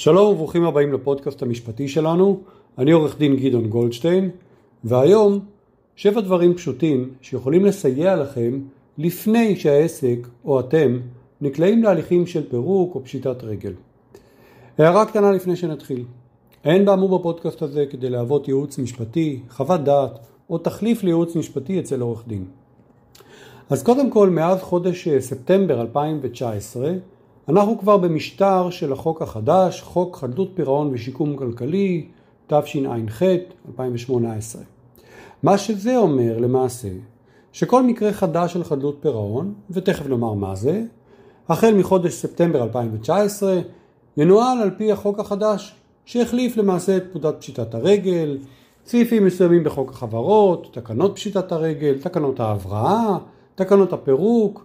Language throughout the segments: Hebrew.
שלום וברוכים הבאים לפודקאסט המשפטי שלנו, אני עורך דין גדעון גולדשטיין, והיום שבע דברים פשוטים שיכולים לסייע לכם לפני שהעסק או אתם נקלעים להליכים של פירוק או פשיטת רגל. הערה קטנה לפני שנתחיל. אין באמור בפודקאסט הזה כדי להוות ייעוץ משפטי, חוות דעת או תחליף לייעוץ משפטי אצל עורך דין. אז קודם כל, מאז חודש ספטמבר 2019, אנחנו כבר במשטר של החוק החדש, חוק חדלות פירעון ושיקום כלכלי, תשע"ח 2018. מה שזה אומר למעשה, שכל מקרה חדש של חדלות פירעון, ותכף נאמר מה זה, החל מחודש ספטמבר 2019, ינוהל על פי החוק החדש, שהחליף למעשה את פקודת פשיטת הרגל, סעיפים מסוימים בחוק החברות, תקנות פשיטת הרגל, תקנות ההבראה, תקנות הפירוק,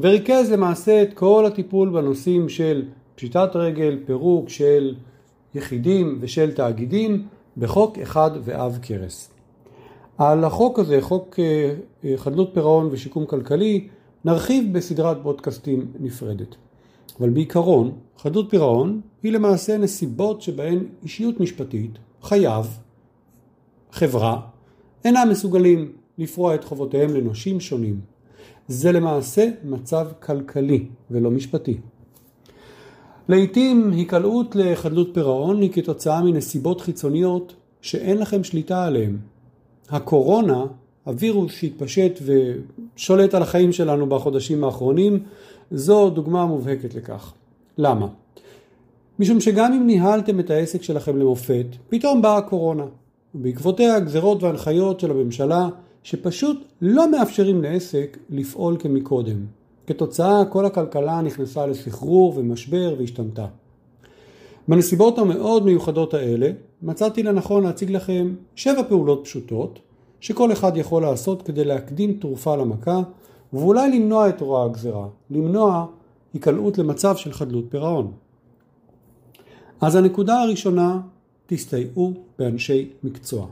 וריכז למעשה את כל הטיפול בנושאים של פשיטת רגל, פירוק של יחידים ושל תאגידים בחוק אחד ואב קרס. על החוק הזה, חוק אה, אה, חדלות פירעון ושיקום כלכלי, נרחיב בסדרת פודקאסטים נפרדת. אבל בעיקרון, חדלות פירעון היא למעשה נסיבות שבהן אישיות משפטית, חייב, חברה, אינם מסוגלים לפרוע את חובותיהם לנושים שונים. זה למעשה מצב כלכלי ולא משפטי. לעתים היקלעות לחדלות פירעון היא כתוצאה מנסיבות חיצוניות שאין לכם שליטה עליהן. הקורונה, הווירוס שהתפשט ושולט על החיים שלנו בחודשים האחרונים, זו דוגמה מובהקת לכך. למה? משום שגם אם ניהלתם את העסק שלכם למופת, פתאום באה הקורונה. ובעקבותיה הגזרות והנחיות של הממשלה שפשוט לא מאפשרים לעסק לפעול כמקודם. כתוצאה כל הכלכלה נכנסה לסחרור ומשבר והשתנתה. בנסיבות המאוד מיוחדות האלה מצאתי לנכון להציג לכם שבע פעולות פשוטות שכל אחד יכול לעשות כדי להקדים תרופה למכה ואולי למנוע את רוע הגזרה, למנוע היקלעות למצב של חדלות פירעון. אז הנקודה הראשונה, תסתייעו באנשי מקצוע.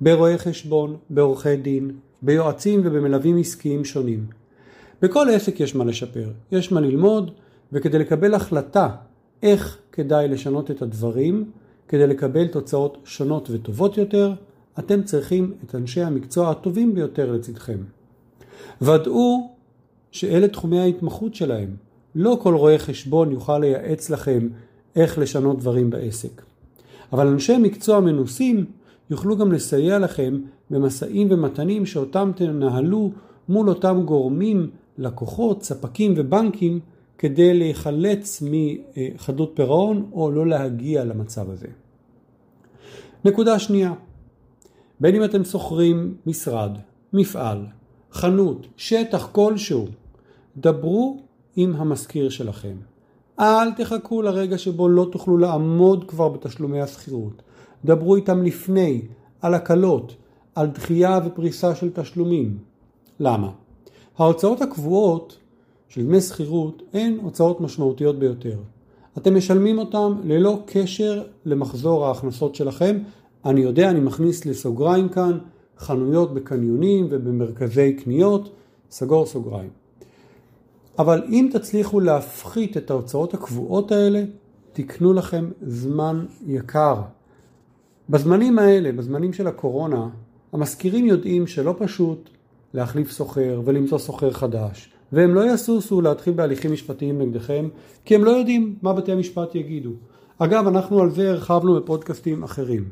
ברואי חשבון, בעורכי דין, ביועצים ובמלווים עסקיים שונים. בכל עסק יש מה לשפר, יש מה ללמוד, וכדי לקבל החלטה איך כדאי לשנות את הדברים, כדי לקבל תוצאות שונות וטובות יותר, אתם צריכים את אנשי המקצוע הטובים ביותר לצדכם. ודאו שאלה תחומי ההתמחות שלהם. לא כל רואה חשבון יוכל לייעץ לכם איך לשנות דברים בעסק. אבל אנשי מקצוע מנוסים יוכלו גם לסייע לכם במשאים ומתנים שאותם תנהלו מול אותם גורמים, לקוחות, ספקים ובנקים כדי להיחלץ מחדלות פירעון או לא להגיע למצב הזה. נקודה שנייה, בין אם אתם שוכרים משרד, מפעל, חנות, שטח כלשהו, דברו עם המזכיר שלכם. אל תחכו לרגע שבו לא תוכלו לעמוד כבר בתשלומי השכירות. דברו איתם לפני, על הקלות, על דחייה ופריסה של תשלומים. למה? ההוצאות הקבועות של דמי שכירות הן הוצאות משמעותיות ביותר. אתם משלמים אותם ללא קשר למחזור ההכנסות שלכם. אני יודע, אני מכניס לסוגריים כאן, חנויות בקניונים ובמרכזי קניות, סגור סוגריים. אבל אם תצליחו להפחית את ההוצאות הקבועות האלה, תקנו לכם זמן יקר. בזמנים האלה, בזמנים של הקורונה, המשכירים יודעים שלא פשוט להחליף סוחר ולמצוא סוחר חדש, והם לא יסוסו להתחיל בהליכים משפטיים נגדכם, כי הם לא יודעים מה בתי המשפט יגידו. אגב, אנחנו על זה הרחבנו בפודקאסטים אחרים.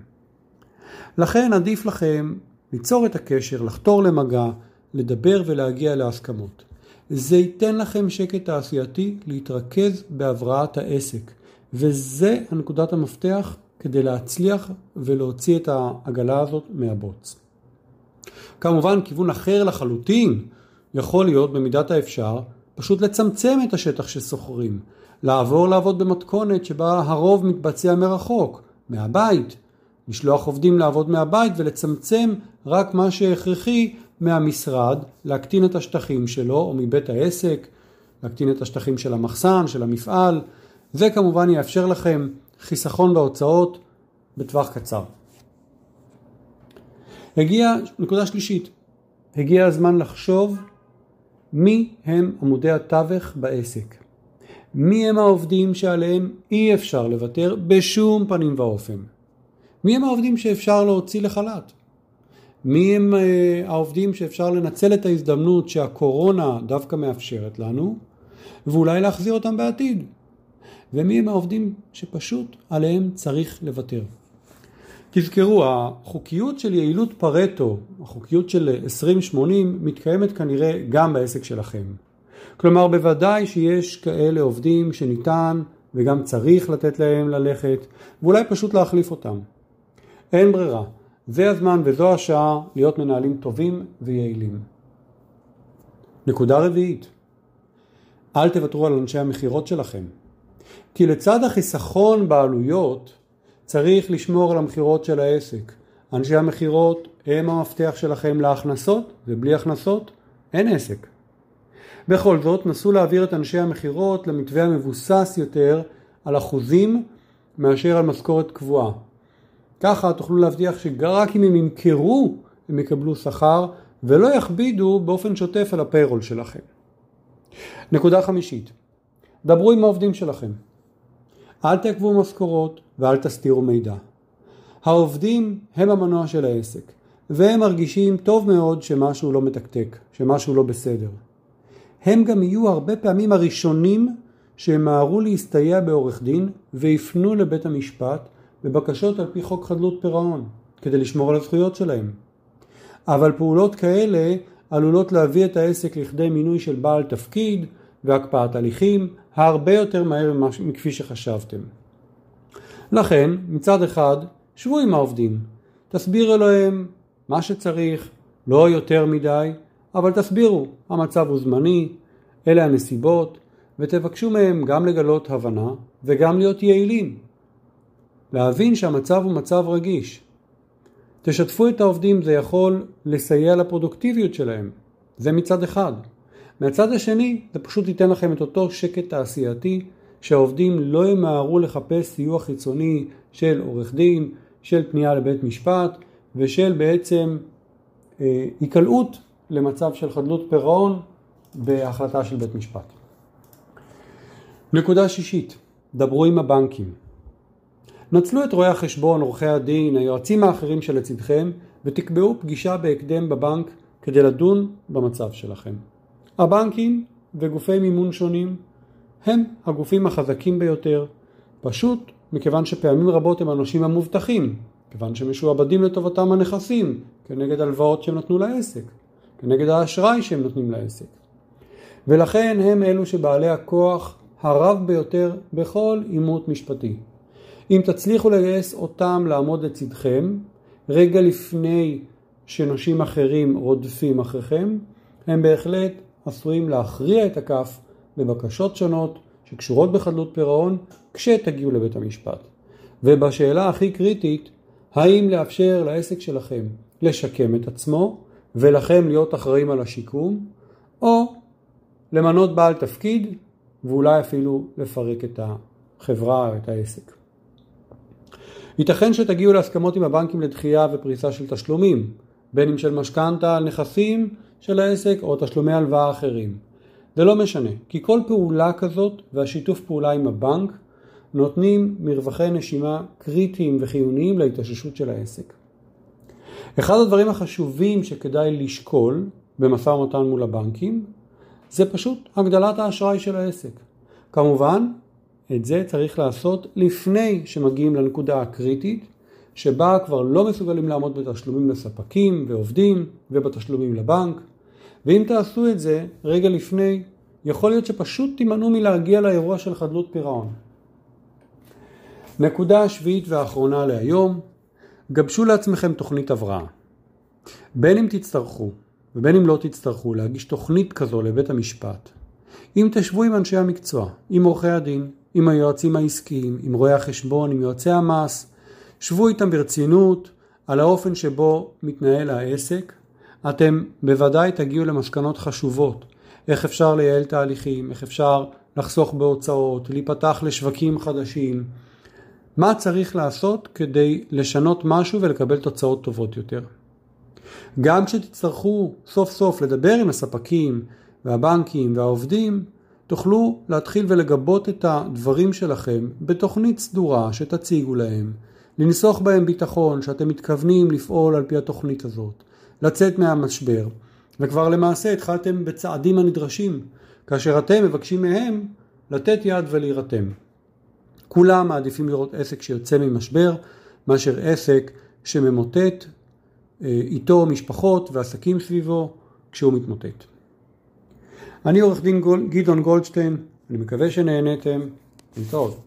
לכן עדיף לכם ליצור את הקשר, לחתור למגע, לדבר ולהגיע להסכמות. זה ייתן לכם שקט תעשייתי להתרכז בהבראת העסק, וזה הנקודת המפתח כדי להצליח ולהוציא את העגלה הזאת מהבוץ. כמובן, כיוון אחר לחלוטין יכול להיות במידת האפשר פשוט לצמצם את השטח ששוכרים, לעבור לעבוד במתכונת שבה הרוב מתבצע מרחוק, מהבית, לשלוח עובדים לעבוד מהבית ולצמצם רק מה שהכרחי מהמשרד, להקטין את השטחים שלו או מבית העסק, להקטין את השטחים של המחסן, של המפעל, זה כמובן יאפשר לכם חיסכון בהוצאות בטווח קצר. הגיע, נקודה שלישית, הגיע הזמן לחשוב מי הם עמודי התווך בעסק. מי הם העובדים שעליהם אי אפשר לוותר בשום פנים ואופן? מי הם העובדים שאפשר להוציא לחל"ת? מי הם אה, העובדים שאפשר לנצל את ההזדמנות שהקורונה דווקא מאפשרת לנו ואולי להחזיר אותם בעתיד? ומי הם העובדים שפשוט עליהם צריך לוותר? תזכרו, החוקיות של יעילות פרטו, החוקיות של 20-80, מתקיימת כנראה גם בעסק שלכם. כלומר, בוודאי שיש כאלה עובדים שניתן וגם צריך לתת להם ללכת, ואולי פשוט להחליף אותם. אין ברירה. זה הזמן וזו השעה להיות מנהלים טובים ויעילים. נקודה רביעית, אל תוותרו על אנשי המכירות שלכם. כי לצד החיסכון בעלויות, צריך לשמור על המכירות של העסק. אנשי המכירות הם המפתח שלכם להכנסות, ובלי הכנסות אין עסק. בכל זאת, נסו להעביר את אנשי המכירות למתווה המבוסס יותר על אחוזים מאשר על משכורת קבועה. ככה תוכלו להבטיח שרק אם הם ימכרו הם יקבלו שכר ולא יכבידו באופן שוטף על הפיירול שלכם. נקודה חמישית, דברו עם העובדים שלכם. אל תעכבו משכורות ואל תסתירו מידע. העובדים הם המנוע של העסק והם מרגישים טוב מאוד שמשהו לא מתקתק, שמשהו לא בסדר. הם גם יהיו הרבה פעמים הראשונים שימהרו להסתייע בעורך דין ויפנו לבית המשפט בבקשות על פי חוק חדלות פירעון, כדי לשמור על הזכויות שלהם. אבל פעולות כאלה עלולות להביא את העסק לכדי מינוי של בעל תפקיד והקפאת הליכים הרבה יותר מהר מכפי שחשבתם. לכן, מצד אחד, שבו עם העובדים, תסבירו להם מה שצריך, לא יותר מדי, אבל תסבירו, המצב הוא זמני, אלה הנסיבות, ותבקשו מהם גם לגלות הבנה וגם להיות יעילים. להבין שהמצב הוא מצב רגיש. תשתפו את העובדים, זה יכול לסייע לפרודוקטיביות שלהם. זה מצד אחד. מהצד השני, זה פשוט ייתן לכם את אותו שקט תעשייתי, שהעובדים לא ימהרו לחפש סיוע חיצוני של עורך דין, של פנייה לבית משפט ושל בעצם אה, למצב של חדלות פירעון בהחלטה של בית משפט. נקודה שישית, דברו עם הבנקים. נצלו את רואי החשבון, עורכי הדין, היועצים האחרים שלצדכם ותקבעו פגישה בהקדם בבנק כדי לדון במצב שלכם. הבנקים וגופי מימון שונים הם הגופים החזקים ביותר, פשוט מכיוון שפעמים רבות הם הנושים המובטחים, כיוון שמשועבדים לטובתם הנכסים, כנגד הלוואות שהם נתנו לעסק, כנגד האשראי שהם נותנים לעסק. ולכן הם אלו שבעלי הכוח הרב ביותר בכל עימות משפטי. אם תצליחו לגייס אותם לעמוד לצדכם, רגע לפני שנושים אחרים רודפים אחריכם, הם בהחלט עשויים להכריע את הכף בבקשות שונות שקשורות בחדלות פירעון כשתגיעו לבית המשפט. ובשאלה הכי קריטית, האם לאפשר לעסק שלכם לשקם את עצמו ולכם להיות אחראים על השיקום, או למנות בעל תפקיד ואולי אפילו לפרק את החברה או את העסק. ייתכן שתגיעו להסכמות עם הבנקים לדחייה ופריסה של תשלומים, בין אם של משכנתה על נכסים של העסק או תשלומי הלוואה אחרים. זה לא משנה, כי כל פעולה כזאת והשיתוף פעולה עם הבנק נותנים מרווחי נשימה קריטיים וחיוניים להתאוששות של העסק. אחד הדברים החשובים שכדאי לשקול במשא ומתן מול הבנקים זה פשוט הגדלת האשראי של העסק. כמובן, את זה צריך לעשות לפני שמגיעים לנקודה הקריטית שבה כבר לא מסוגלים לעמוד בתשלומים לספקים ועובדים ובתשלומים לבנק ואם תעשו את זה רגע לפני יכול להיות שפשוט תימנעו מלהגיע לאירוע של חדלות פירעון. נקודה שביעית ואחרונה להיום, גבשו לעצמכם תוכנית הבראה. בין אם תצטרכו ובין אם לא תצטרכו להגיש תוכנית כזו לבית המשפט, אם תשבו עם אנשי המקצוע, עם עורכי הדין, עם היועצים העסקיים, עם רואי החשבון, עם יועצי המס, שבו איתם ברצינות על האופן שבו מתנהל העסק, אתם בוודאי תגיעו למסקנות חשובות איך אפשר לייעל תהליכים, איך אפשר לחסוך בהוצאות, להיפתח לשווקים חדשים. מה צריך לעשות כדי לשנות משהו ולקבל תוצאות טובות יותר. גם כשתצטרכו סוף סוף לדבר עם הספקים והבנקים והעובדים, תוכלו להתחיל ולגבות את הדברים שלכם בתוכנית סדורה שתציגו להם, לנסוך בהם ביטחון שאתם מתכוונים לפעול על פי התוכנית הזאת, לצאת מהמשבר, וכבר למעשה התחלתם בצעדים הנדרשים, כאשר אתם מבקשים מהם לתת יד ולהירתם. כולם מעדיפים לראות עסק שיוצא ממשבר, מאשר עסק שממוטט אה, איתו משפחות ועסקים סביבו כשהוא מתמוטט. אני עורך דין גדעון גולדשטיין, אני מקווה שנהניתם, להתראות.